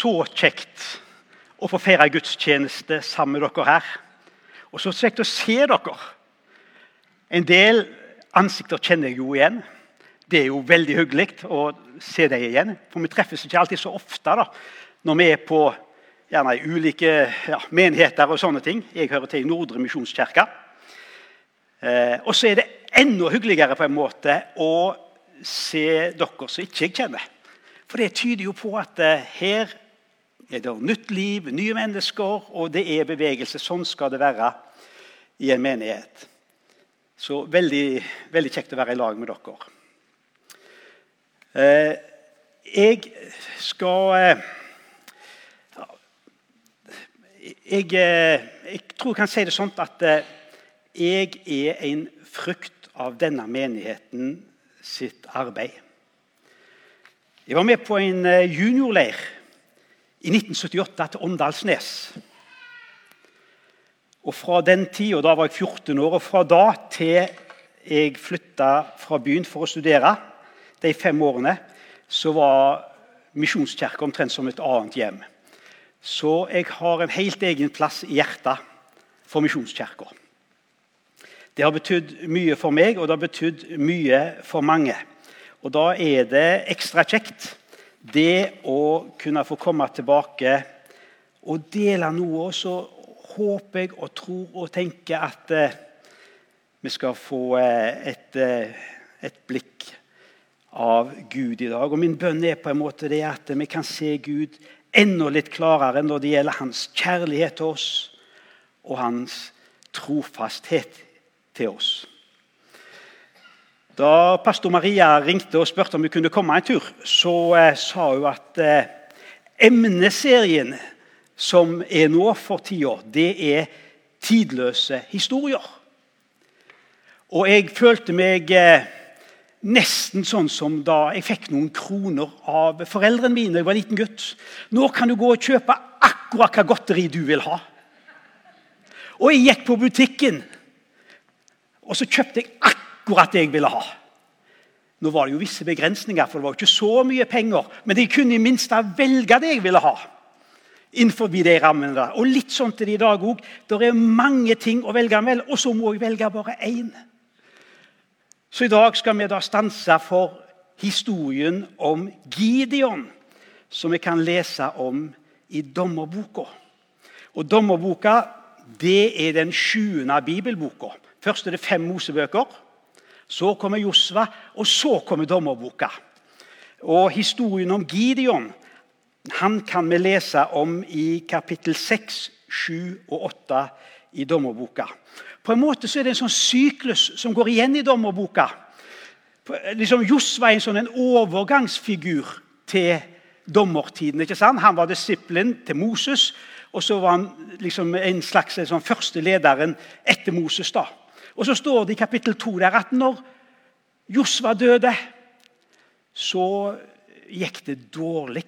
så kjekt å få feire gudstjeneste sammen med dere her. Og så kjekt å se dere. En del ansikter kjenner jeg jo igjen. Det er jo veldig hyggelig å se dem igjen. For vi treffes ikke alltid så ofte da, når vi er på gjerne ulike ja, menigheter og sånne ting. Jeg hører til i Nordre misjonskirke. Eh, og så er det enda hyggeligere på en måte å se dere som ikke jeg kjenner. For det tyder jo på at eh, her er det nytt liv, nye mennesker, og det er bevegelse. Sånn skal det være i en menighet. Så veldig, veldig kjekt å være i lag med dere. Eh, jeg skal eh, jeg, jeg, tror jeg kan si det sånn at jeg er en frukt av denne menigheten sitt arbeid. Jeg var med på en juniorleir i 1978 til Åndalsnes. Og Fra den tida, da var jeg 14 år, og fra da til jeg flytta fra byen for å studere, de fem årene, så var Misjonskirka omtrent som et annet hjem. Så jeg har en helt egen plass i hjertet for Misjonskirka. Det har betydd mye for meg, og det har betydd mye for mange. Og da er det ekstra kjekt det å kunne få komme tilbake og dele noe. Så håper jeg og tror og tenker at eh, vi skal få eh, et, eh, et, blikk av Gud i dag. Og Min bønn er på en måte det at vi kan se Gud enda litt klarere når det gjelder hans kjærlighet til oss og hans trofasthet til oss. Da pastor Maria ringte og spurte om vi kunne komme en tur, så eh, sa hun at eh, emneserien som er nå for tida, det er tidløse historier. Og jeg følte meg eh, nesten sånn som da jeg fikk noen kroner av foreldrene mine da jeg var liten gutt. Nå kan du gå og kjøpe akkurat hva godteri du vil ha. Og jeg gikk på butikken, og så kjøpte jeg akkurat akkurat det jeg ville ha. Nå var det jo visse begrensninger, for det var jo ikke så mye penger. Men de kunne i minste velge det jeg ville ha. innenfor de rammene der. Og litt sånn til det i dag òg. Det er mange ting å velge mellom, og så må jeg velge bare én. Så i dag skal vi da stanse for historien om Gideon, som vi kan lese om i Dommerboka. Og Dommerboka det er den sjuende bibelboka. Først er det fem Mosebøker. Så kommer Josva, og så kommer dommerboka. Og Historien om Gideon han kan vi lese om i kapittel 6, 7 og 8 i dommerboka. På en måte så er det en sånn syklus som går igjen i dommerboka. Liksom Josva er en sånn en overgangsfigur til dommertiden. ikke sant? Han var disippelen til Moses, og så var han liksom en slags en sånn første lederen etter Moses. da. Og så står det i kapittel 2 der at når Josva døde, så gikk det dårlig.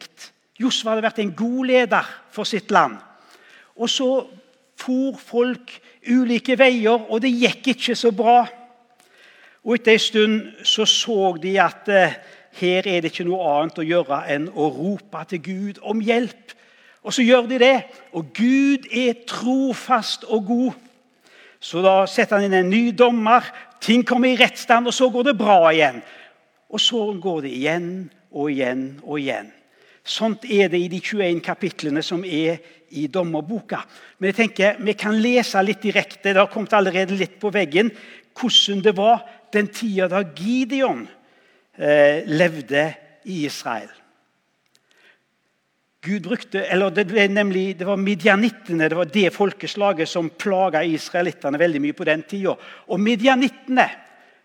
Josva hadde vært en god leder for sitt land. Og så for folk ulike veier, og det gikk ikke så bra. Og Etter en stund så, så de at eh, her er det ikke noe annet å gjøre enn å rope til Gud om hjelp. Og så gjør de det. Og Gud er trofast og god. Så da setter han inn en ny dommer. Ting kommer i rettsstand, og så går det bra igjen. Og så går det igjen og igjen og igjen. Sånt er det i de 21 kapitlene som er i dommerboka. Men jeg tenker, vi kan lese litt direkte det har kommet allerede litt på veggen, hvordan det var den tida da Gideon eh, levde i Israel. Gud brukte, eller Det, ble nemlig, det var midjanittene, det var det folkeslaget som plaga israelittene veldig mye på den tida. Og midjanittene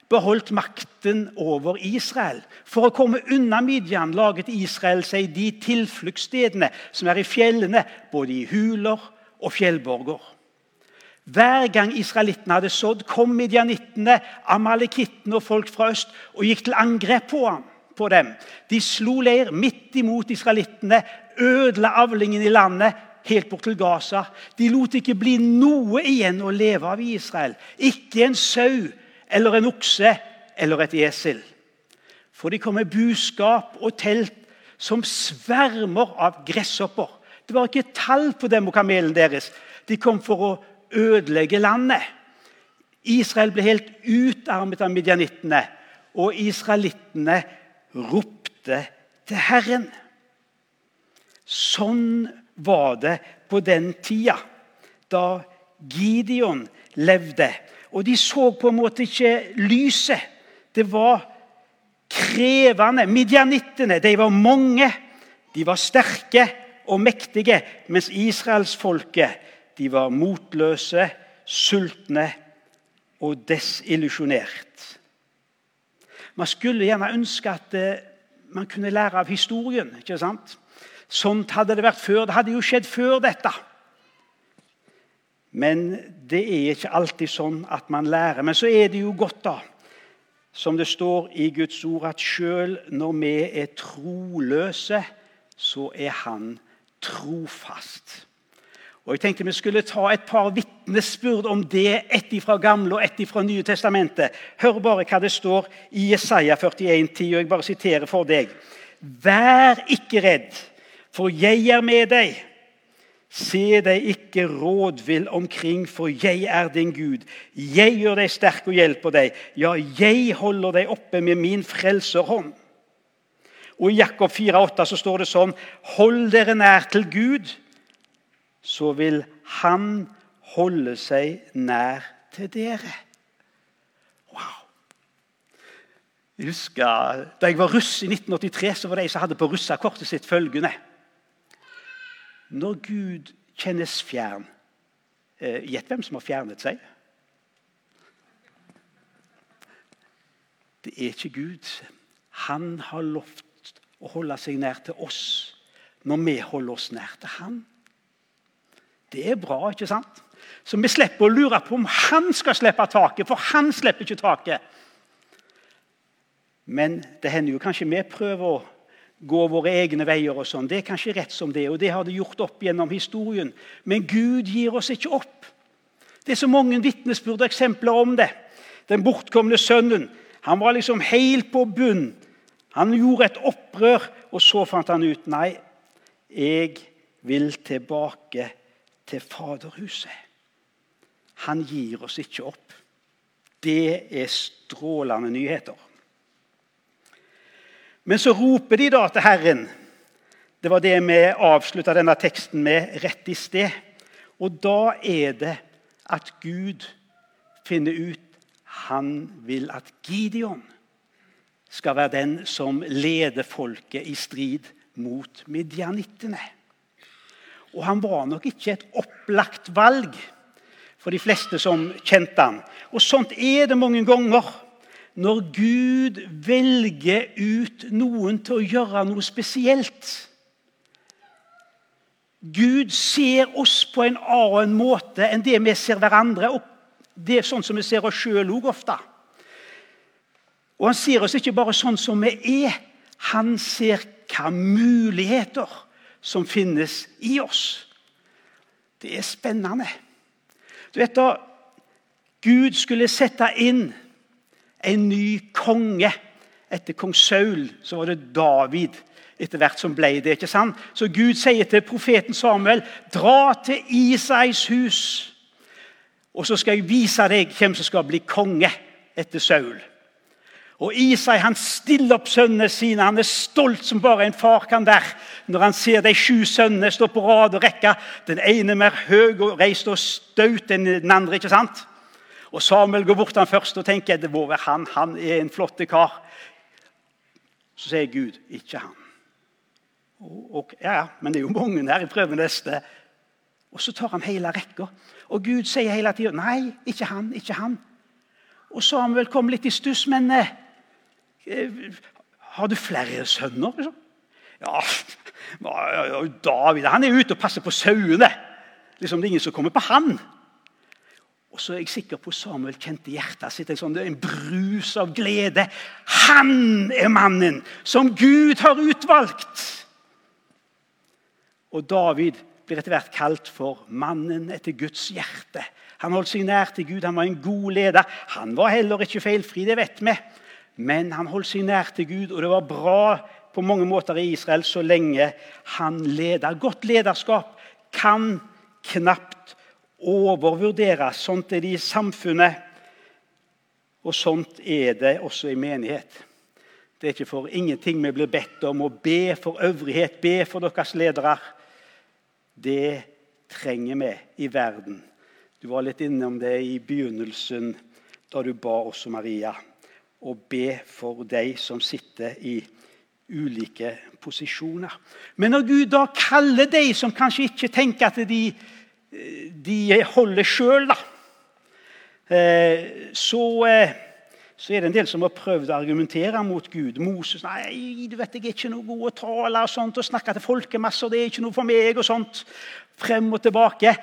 beholdt makten over Israel. For å komme unna Midjan laget Israel seg de tilfluktsstedene som er i fjellene, både i huler og fjellborger. Hver gang israelittene hadde sådd, kom midjanittene, amalekittene og folk fra øst og gikk til angrep på ham på dem. De slo leir midt imot israelittene, ødela avlingen i landet helt bort til Gaza. De lot ikke bli noe igjen å leve av i Israel. Ikke en sau eller en okse eller et esel. For de kom med buskap og telt som svermer av gresshopper. Det var ikke tall på dem og kamelen deres. De kom for å ødelegge landet. Israel ble helt utarmet av midjanittene, og israelittene ropte til Herren. Sånn var det på den tida, da Gideon levde. Og de så på en måte ikke lyset. Det var krevende. Midjanittene de var mange, de var sterke og mektige, mens israelsfolket de var motløse, sultne og desillusjonert. Man skulle gjerne ønske at eh, man kunne lære av historien. ikke sant? Sånt hadde det vært før. Det hadde jo skjedd før dette. Men det er ikke alltid sånn at man lærer. Men så er det jo godt, da, som det står i Guds ord, at sjøl når vi er troløse, så er Han trofast. Og jeg tenkte Vi skulle ta et par vitnesbyrd om det, ett fra Gamle og ett fra Nye testamentet. Hør bare hva det står i Jesaja 41, 10, og jeg bare siterer for deg. Vær ikke redd, for jeg er med deg. Se deg ikke rådvill omkring, for jeg er din Gud. Jeg gjør deg sterk og hjelper deg. Ja, jeg holder deg oppe med min frelserhånd. Og I Jakob 4,8 så står det sånn Hold dere nær til Gud, så vil Han holde seg nær til dere. Wow. Jeg husker, Da jeg var russ i 1983, så var det ei som hadde på russekortet sitt følgende Når Gud kjennes fjern eh, Gjett hvem som har fjernet seg? Det er ikke Gud. Han har lovt å holde seg nær til oss når vi holder oss nær til Han. Det er bra, ikke sant? Så vi slipper å lure på om han skal slippe taket, for han slipper ikke taket. Men det hender jo kanskje vi prøver å gå våre egne veier. og sånn. Det er kanskje rett som det, og det har det gjort opp gjennom historien. Men Gud gir oss ikke opp. Det er så mange vitnesbyrd og eksempler om det. Den bortkomne sønnen han var liksom helt på bunn han gjorde et opprør, og så fant han ut nei, jeg vil tilbake til Faderhuset. Han gir oss ikke opp. Det er strålende nyheter. Men så roper de da til Herren. Det var det vi avslutta denne teksten med rett i sted. Og da er det at Gud finner ut han vil at Gideon skal være den som leder folket i strid mot midjanittene. Og han var nok ikke et opplagt valg for de fleste som kjente han. Og sånt er det mange ganger. Når Gud velger ut noen til å gjøre noe spesielt. Gud ser oss på en annen måte enn det vi ser hverandre. og Det er sånn som vi ser oss sjøl òg ofte. Og han ser oss ikke bare sånn som vi er. Han ser hva muligheter som finnes i oss. Det er spennende. Du vet da Gud skulle sette inn en ny konge etter kong Saul, så var det David etter hvert som ble det. ikke sant? Så Gud sier til profeten Samuel, 'Dra til Isais hus, og så skal jeg vise deg hvem som skal bli konge etter Saul.' Og Isai han stiller opp sønnene sine. Han er stolt som bare en far kan være når han ser de sju sønnene stå på rad og rekke. Den ene mer høy og reist og staut enn den andre. ikke sant? Og Samuel går bort han først og tenker det må være han. Han er en flott kar. Så sier Gud ikke han. Og, og, ja, Men det er jo mange her. Jeg prøver neste. Og så tar han hele rekka. Og Gud sier hele tida nei, ikke han, ikke han. Og Samuel kom litt i stuss. men... Eh, Eh, har du flere sønner? Liksom? Ja, David han er ute og passer på sauene. Liksom, det er ingen som kommer på han. Og så er jeg sikker på Samuel kjente hjertet sitt Det er en brus av glede. Han er mannen som Gud har utvalgt! Og David blir etter hvert kalt for mannen etter Guds hjerte. Han holdt seg nær til Gud, han var en god leder. Han var heller ikke feilfri, det vet vi. Men han holdt seg nær til Gud, og det var bra på mange måter i Israel så lenge han leder. Godt lederskap kan knapt overvurderes. Sånt er det i samfunnet, og sånt er det også i menighet. Det er ikke for ingenting vi blir bedt om å be for øvrighet, be for deres ledere. Det trenger vi i verden. Du var litt innom det i begynnelsen da du ba også Maria. Å be for de som sitter i ulike posisjoner. Men når Gud da kaller de som kanskje ikke tenker at de, de holder sjøl, da, så, eh, så er det en del som har prøvd å argumentere mot Gud. Moses nei, du vet, jeg er ikke noe god å tale og sånt, og snakke til folkemasser. det er ikke noe for meg og sånt. Frem og tilbake.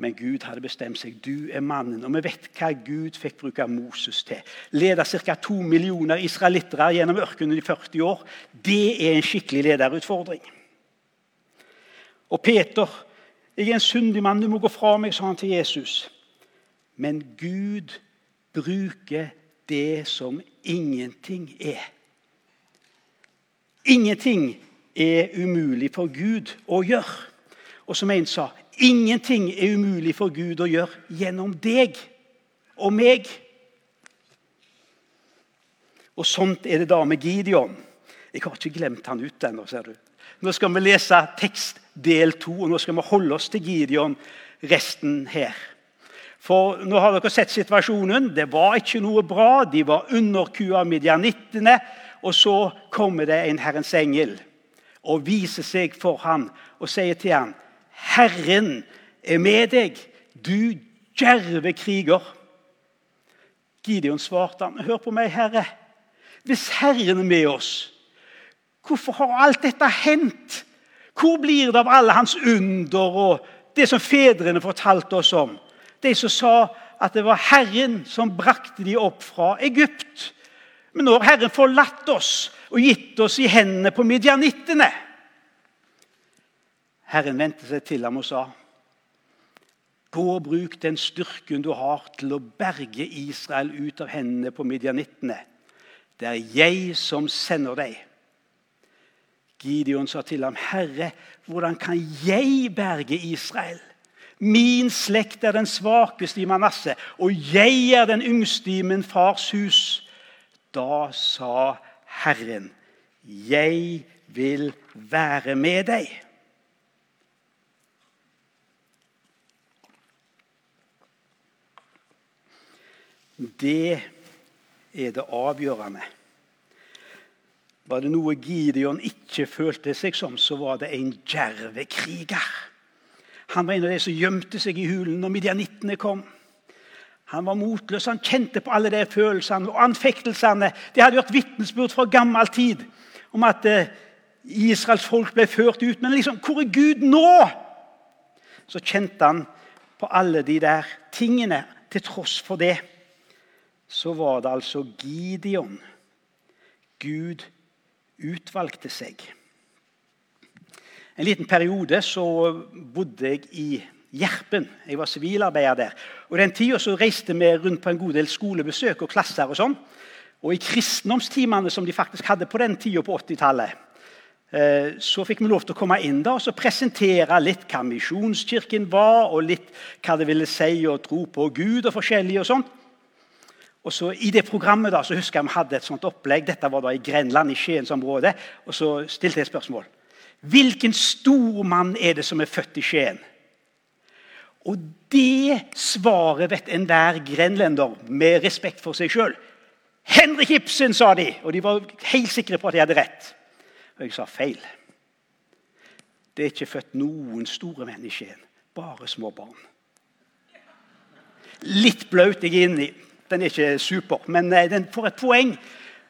Men Gud hadde bestemt seg. Du er mannen. Og vi vet hva Gud fikk bruke Moses til. Lede ca. to millioner israelittere gjennom ørkenen i 40 år. Det er en skikkelig lederutfordring. Og Peter, jeg er en syndig mann, du må gå fra meg, sa han til Jesus. Men Gud bruker det som ingenting er. Ingenting er umulig for Gud å gjøre. Og som en sa Ingenting er umulig for Gud å gjøre gjennom deg og meg. Og sånt er det da med Gideon. Jeg har ikke glemt han ut ennå. ser du. Nå skal vi lese tekst del to, og nå skal vi holde oss til Gideon resten her. For nå har dere sett situasjonen. Det var ikke noe bra. De var underkua midjanittene. Og så kommer det en Herrens engel og viser seg for ham og sier til ham 'Herren er med deg, du djerve kriger'. Gideon svarte han, 'Hør på meg, Herre. Hvis Herren er med oss, hvorfor har alt dette hendt?' Hvor blir det av alle hans under og det som fedrene fortalte oss om? De som sa at det var Herren som brakte de opp fra Egypt. Men nå har Herren forlatt oss og gitt oss i hendene på midjanittene. Herren vendte seg til ham og sa, Gå og bruk den styrken du har til å berge Israel ut av hendene på midjanittene. Det er jeg som sender deg. Gideon sa til ham, Herre, hvordan kan jeg berge Israel? Min slekt er den svakeste i Manasseh, og jeg er den yngste i min fars hus. Da sa Herren, jeg vil være med deg. Det er det avgjørende. Var det noe Gideon ikke følte seg som, så var det en djervekriger. Han var en av de som gjemte seg i hulen når midjanittene kom. Han var motløs, han kjente på alle de følelsene og anfektelsene. Det hadde vært vitnesbyrd fra gammel tid om at eh, Israels folk ble ført ut. Men liksom, hvor er Gud nå? Så kjente han på alle de der tingene til tross for det så var det altså Gideon Gud utvalgte seg. En liten periode så bodde jeg i Gjerpen. Jeg var sivilarbeider der. Og Den tida reiste vi rundt på en god del skolebesøk og klasser. Og sånn. Og I kristendomstimene som de faktisk hadde på den tida på 80-tallet, eh, så fikk vi lov til å komme inn da, og presentere litt hva Misjonskirken var, og litt hva det ville si å tro på Gud og forskjellig. og sånt. Og så I det programmet da, så husker jeg vi hadde et sånt opplegg. Dette var da i Grenland, i Skiensområdet. Og så stilte jeg et spørsmål. Hvilken stormann er det som er født i Skien? Og det svaret vet enhver grenlender med respekt for seg sjøl. Henrik Ibsen, sa de, og de var helt sikre på at de hadde rett. Og jeg sa feil. Det er ikke født noen store menn i Skien, bare små barn. Litt blaut jeg er inni. Den er ikke super, men eh, den får et poeng.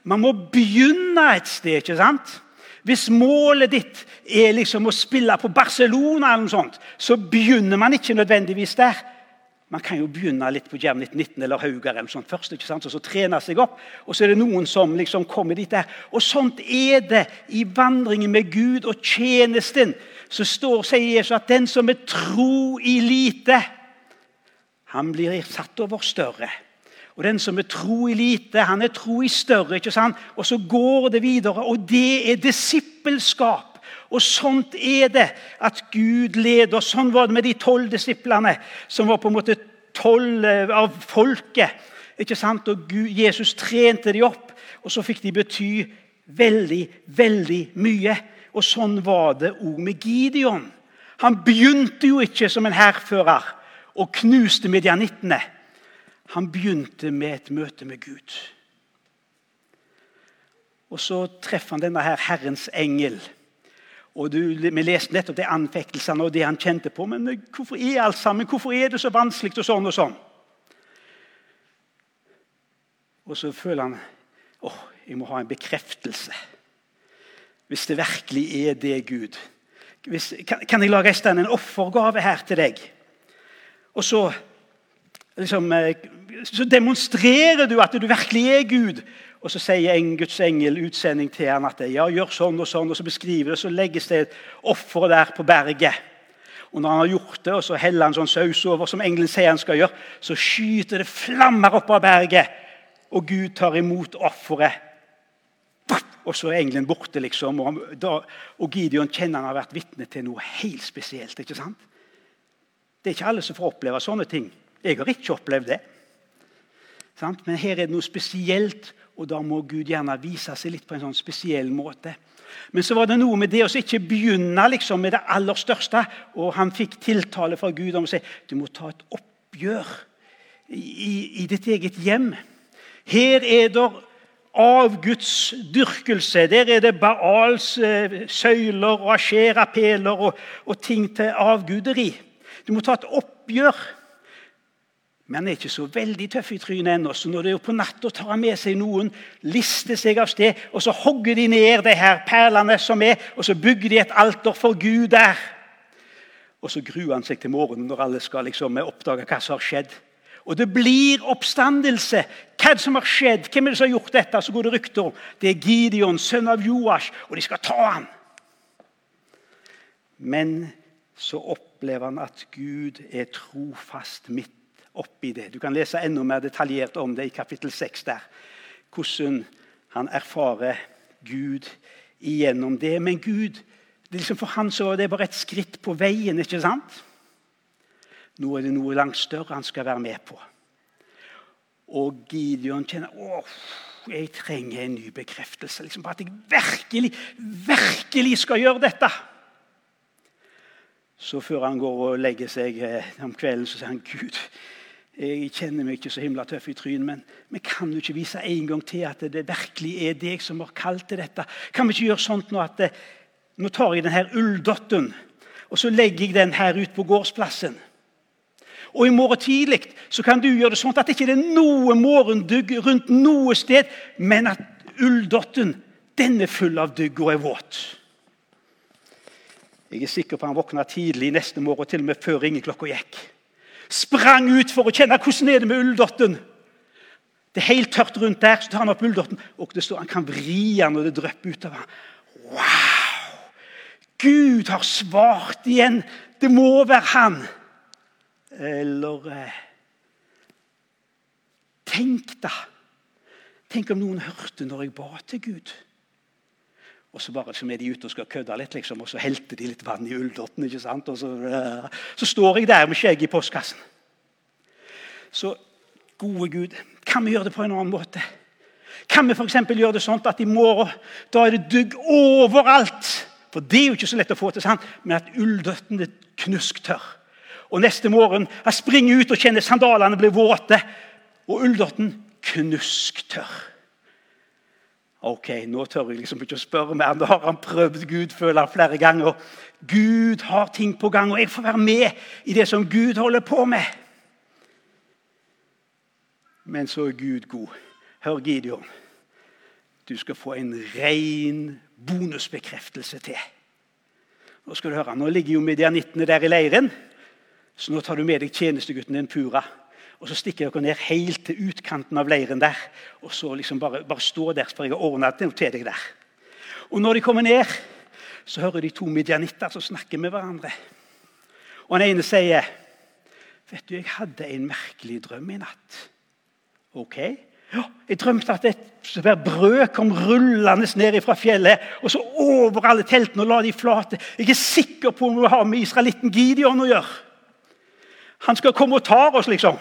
Man må begynne et sted. ikke sant? Hvis målet ditt er liksom å spille på Barcelona, eller noe sånt, så begynner man ikke nødvendigvis der. Man kan jo begynne litt på Jam 1919 eller Haugar eller sånt først, ikke sant? og så trene seg opp. Og så er det noen som liksom kommer dit der. Og sånt er det i vandringen med Gud og tjenesten. Så står, sier Jesus at den som er tro i lite, han blir satt over større. Og den som er tro i lite, han er tro i større. ikke sant? Og så går det videre. Og det er disippelskap. Og sånt er det at Gud leder. Sånn var det med de tolv disiplene, som var på en måte tolv eh, av folket. ikke sant? Og Gud, Jesus trente de opp, og så fikk de bety veldig, veldig mye. Og sånn var det òg med Gideon. Han begynte jo ikke som en hærfører og knuste medianittene. Han begynte med et møte med Gud. Og så treffer han denne her Herrens engel. Og du, Vi leste nettopp de anfektelsene og det han kjente på. Men hvorfor er alt sammen? Hvorfor er det så vanskelig og sånn og sånn? Og så føler han åh, jeg må ha en bekreftelse. Hvis det virkelig er det, Gud. Hvis, kan, kan, jeg lage en offergave her til deg? Og så, liksom, eh, så demonstrerer du at du virkelig er Gud. Og så sier en Guds engel utsending til ham at ja, gjør sånn og sånn. og Så beskriver det, så legges det et offer der på berget. Og når han har gjort det, og så heller han sånn saus over, som engelen sier han skal gjøre, så skyter det flammer opp av berget, og Gud tar imot offeret. Og så er engelen borte, liksom. Og, da, og Gideon kjenner han har vært vitne til noe helt spesielt. ikke sant? Det er ikke alle som får oppleve sånne ting. Jeg har ikke opplevd det. Men her er det noe spesielt og da må Gud gjerne vise seg litt på en sånn spesiell måte. Men så var det noe med det å ikke begynne liksom med det aller største. Og han fikk tiltale fra Gud om å si du må ta et oppgjør i, i ditt eget hjem. Her er det avgudsdyrkelse. Der er det Baals eh, søyler og Ashera-peler og, og ting til avguderi. Du må ta et oppgjør. Men han er ikke så veldig tøff i trynet ennå. Så når det er på natta tar han med seg noen, lister seg av sted, og så hogger de ned de her perlene som er, og så bygger de et alter for Gud der. Og så gruer han seg til morgenen når alle skal liksom oppdage hva som har skjedd. Og det blir oppstandelse. Hva som har skjedd? Hvem er det som har gjort dette? Så går det rykter om det er Gideon, sønn av Joash, og de skal ta ham. Men så opplever han at Gud er trofast midt oppi det. Du kan lese enda mer detaljert om det i kapittel 6. der. Hvordan han erfarer Gud igjennom det. Men Gud, det liksom for han så det bare et skritt på veien. ikke sant? Nå er det noe langt større han skal være med på. Og Gideon kjenner åh, jeg trenger en ny bekreftelse liksom på at jeg virkelig, virkelig skal gjøre dette. Så før han går og legger seg eh, om kvelden, så sier han Gud, jeg kjenner meg ikke så himla tøff i trynet, men, vi kan jo ikke vise en gang til at det virkelig er deg som har kalt til dette? Kan vi ikke gjøre sånt nå at Nå tar jeg denne ulldotten og så legger jeg den her ut på gårdsplassen. Og i morgen tidlig så kan du gjøre det sånn at det ikke er noe morgendugg rundt noe sted, men at ulldotten den er full av dugg og er våt. Jeg er sikker på at han våkna tidlig neste morgen, til og med før ringeklokka gikk sprang ut for å kjenne hvordan er det med ulldotten. Det er helt tørt rundt der, så tar han opp ulldotten, og det står han kan vri den når det drypper utover. Wow! Gud har svart igjen. Det må være han. Eller eh, Tenk, da. Tenk om noen hørte når jeg ba til Gud. Og så bare så er de ute og skal kødde litt, liksom, og så helter de litt vann i ulldotten. ikke sant? Og så, uh, så står jeg der med skjegget i postkassen. Så gode Gud, kan vi gjøre det på en annen måte? Kan vi f.eks. gjøre det sånn at i morgen da er det dugg overalt? For det er jo ikke så lett å få til, sant? men at ulldotten er knusktørr. Og neste morgen jeg springer ut og kjenner sandalene blir våte, og ulldotten knusktørr. Ok, nå tør jeg liksom ikke å spørre mer. Nå har han prøvd Gud føler flere ganger. Gud har ting på gang, og jeg får være med i det som Gud holder på med. Men så er Gud god. Hør, Gideon. Du skal få en ren bonusbekreftelse til. Nå skal du høre, nå ligger jo medianittene der i leiren, så nå tar du med deg tjenestegutten din Pura. Og Så stikker dere ned helt til utkanten av leiren der. Og så liksom bare, bare stå der, for jeg har ordna det til deg der. Og Når de kommer ned, så hører de to midjanitter som snakker med hverandre. Og Den ene sier, 'Vet du, jeg hadde en merkelig drøm i natt.' Ok. Ja, jeg drømte at et svært brød kom rullende ned fra fjellet og så over alle teltene og la de flate. Jeg er sikker på om vi har med israelitten Gideon å gjøre. Han skal komme og ta oss, liksom.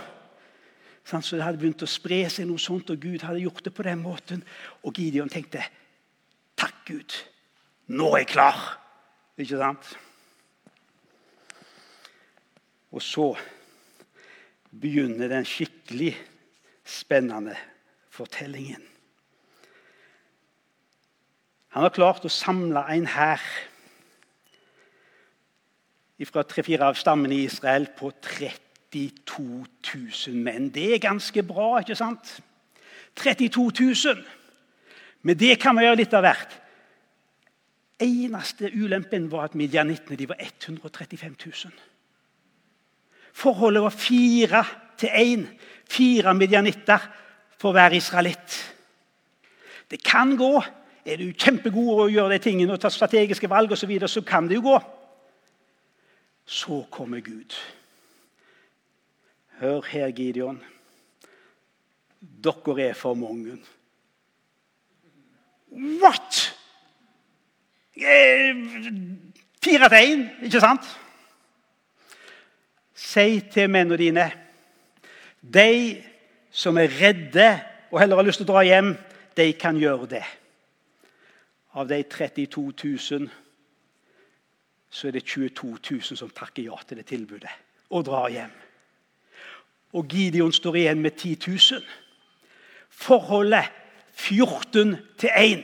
Så det hadde begynt å spre seg noe sånt, og Gud hadde gjort det på den måten. Og Gideon tenkte Takk, Gud. Nå er jeg klar. Ikke sant? Og så begynner den skikkelig spennende fortellingen. Han har klart å samle en hær fra tre-fire av stammene i Israel på 32 000 menn. Det er ganske bra, ikke sant? 32 000. Men det kan vi gjøre litt av hvert. Eneste ulempen var at midjanittene var 135 000. Forholdet var fire til én. Fire midjanitter for hver israelitt. Det kan gå. Er du kjempegod å gjøre de tingene og ta strategiske valg, og så, videre, så kan det jo gå. Så kommer Gud. Hør her, Gideon. Dere er for mange. What?! Fire til ikke sant? Si til mennene dine De som er redde og heller har lyst til å dra hjem, de kan gjøre det. Av de 32 000 så er det 22 000 som takker ja til det tilbudet og drar hjem. Og Gideon står igjen med 10 000. Forholdet 14 til 1.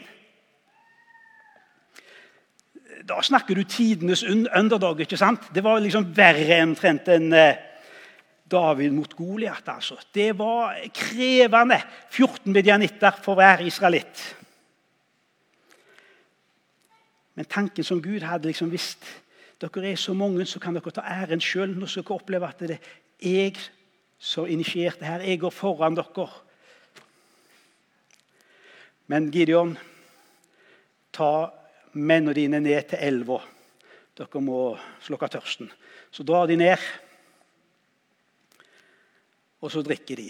Da snakker du tidenes underdog. ikke sant? Det var liksom verre omtrent enn eh, David mot Goliat. Altså. Det var krevende. 14 medianitter for hver israelitt. Men tanken som Gud hadde liksom visst dere er så mange, så kan dere ta æren sjøl. Nå skal dere oppleve at det er jeg som initierte her. Jeg går foran dere. Men Gideon, ta mennene dine ned til elva. Dere må slukke tørsten. Så drar de ned, og så drikker de.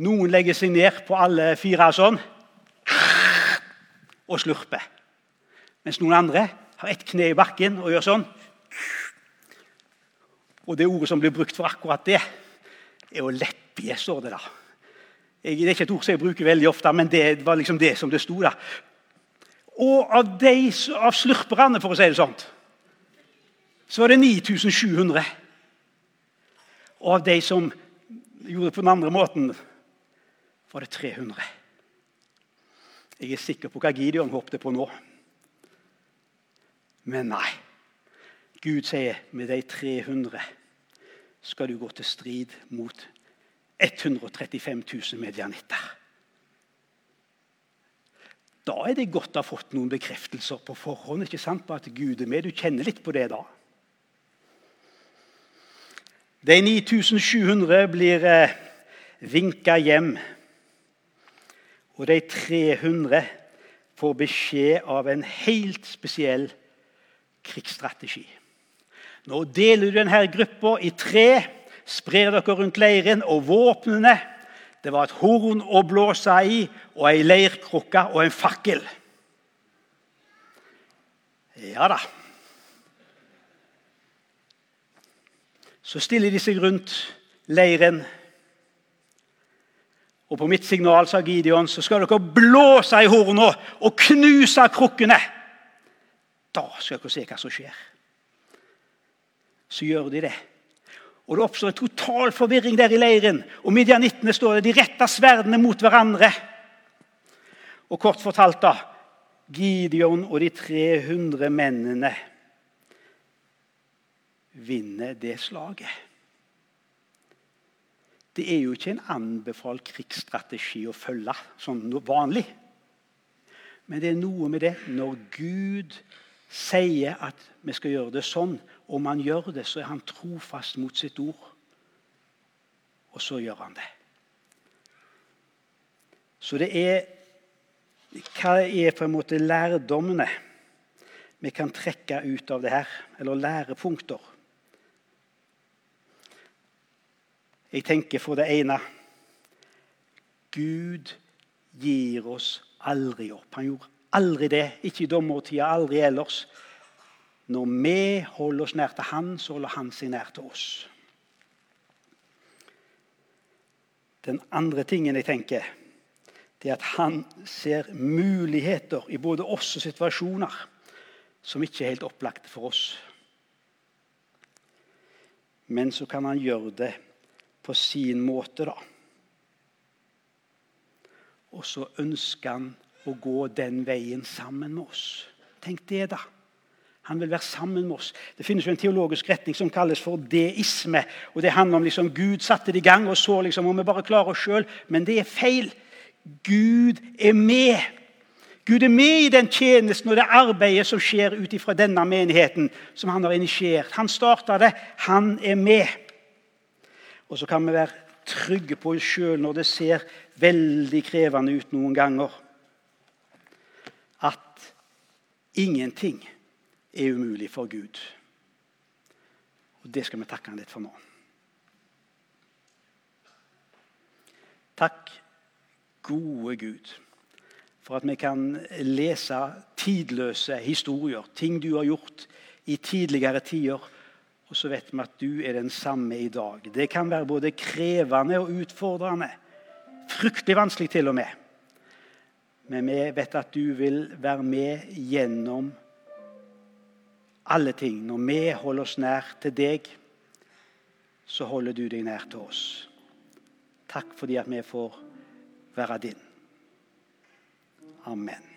Noen legger seg ned på alle fire sånn og slurper. Mens noen andre har ett kne i bakken og gjør sånn. Og det ordet som blir brukt for akkurat det, er å leppie, står det da. Jeg, det er ikke et ord som jeg bruker veldig ofte, men det var liksom det som det sto. da. Og av, de, av slurperne, for å si det sånn, så var det 9700. Og av de som gjorde det på den andre måten, var det 300. Jeg er sikker på hva Gideon håpte på nå. Men nei. Gud sier med de 300 skal du gå til strid mot 135 000 medianitter. Da er det godt å ha fått noen bekreftelser på forhånd ikke sant, på at Gud er med. Du kjenner litt på det da. De 9700 blir eh, vinka hjem. Og de 300 får beskjed av en helt spesiell krigsstrategi. Nå deler du denne gruppa i tre, sprer dere rundt leiren, og våpnene det var et horn å blåse i, og ei leirkrukke og en fakkel. Ja da. Så stiller de seg rundt leiren. Og på mitt signal sa Gideon, så skal dere blåse i hornene og knuse krukkene. Da skal dere se hva som skjer. Så gjør de det. Og Det oppstår en total forvirring der i leiren. Og Midjanittene står der, de retter sverdene mot hverandre. Og kort fortalt, da Gideon og de 300 mennene vinner det slaget. Det er jo ikke en anbefalt krigsstrategi å følge sånn vanlig. Men det er noe med det når Gud sier at vi skal gjøre det sånn. Om han gjør det, så er han trofast mot sitt ord. Og så gjør han det. Så det er Hva er på en måte lærdommene vi kan trekke ut av det her? Eller lærepunkter? Jeg tenker for det ene Gud gir oss aldri opp. Han gjorde aldri det. Ikke i dommertida, aldri ellers. Når vi holder oss nær til Han, så holder Han seg nær til oss. Den andre tingen jeg tenker, det er at han ser muligheter i både oss og situasjoner som ikke er helt opplagte for oss. Men så kan han gjøre det på sin måte, da. Og så ønsker han å gå den veien sammen med oss. Tenk det, da. Han vil være sammen med oss. Det finnes jo en teologisk retning som kalles for deisme. og Det handler om liksom Gud satte det i gang, og så liksom om vi bare klarer oss sjøl. Men det er feil. Gud er med. Gud er med i den tjenesten og det arbeidet som skjer ut ifra denne menigheten. som Han har initiert. Han starta det. Han er med. Og så kan vi være trygge på oss sjøl når det ser veldig krevende ut noen ganger. At ingenting er umulig for Gud. Og Det skal vi takke han litt for nå. Takk, gode Gud, for at vi kan lese tidløse historier, ting du har gjort i tidligere tider. Og så vet vi at du er den samme i dag. Det kan være både krevende og utfordrende. Fryktelig vanskelig til og med. Men vi vet at du vil være med gjennom alle ting. Når vi holder oss nær til deg, så holder du deg nær til oss. Takk fordi at vi får være din. Amen.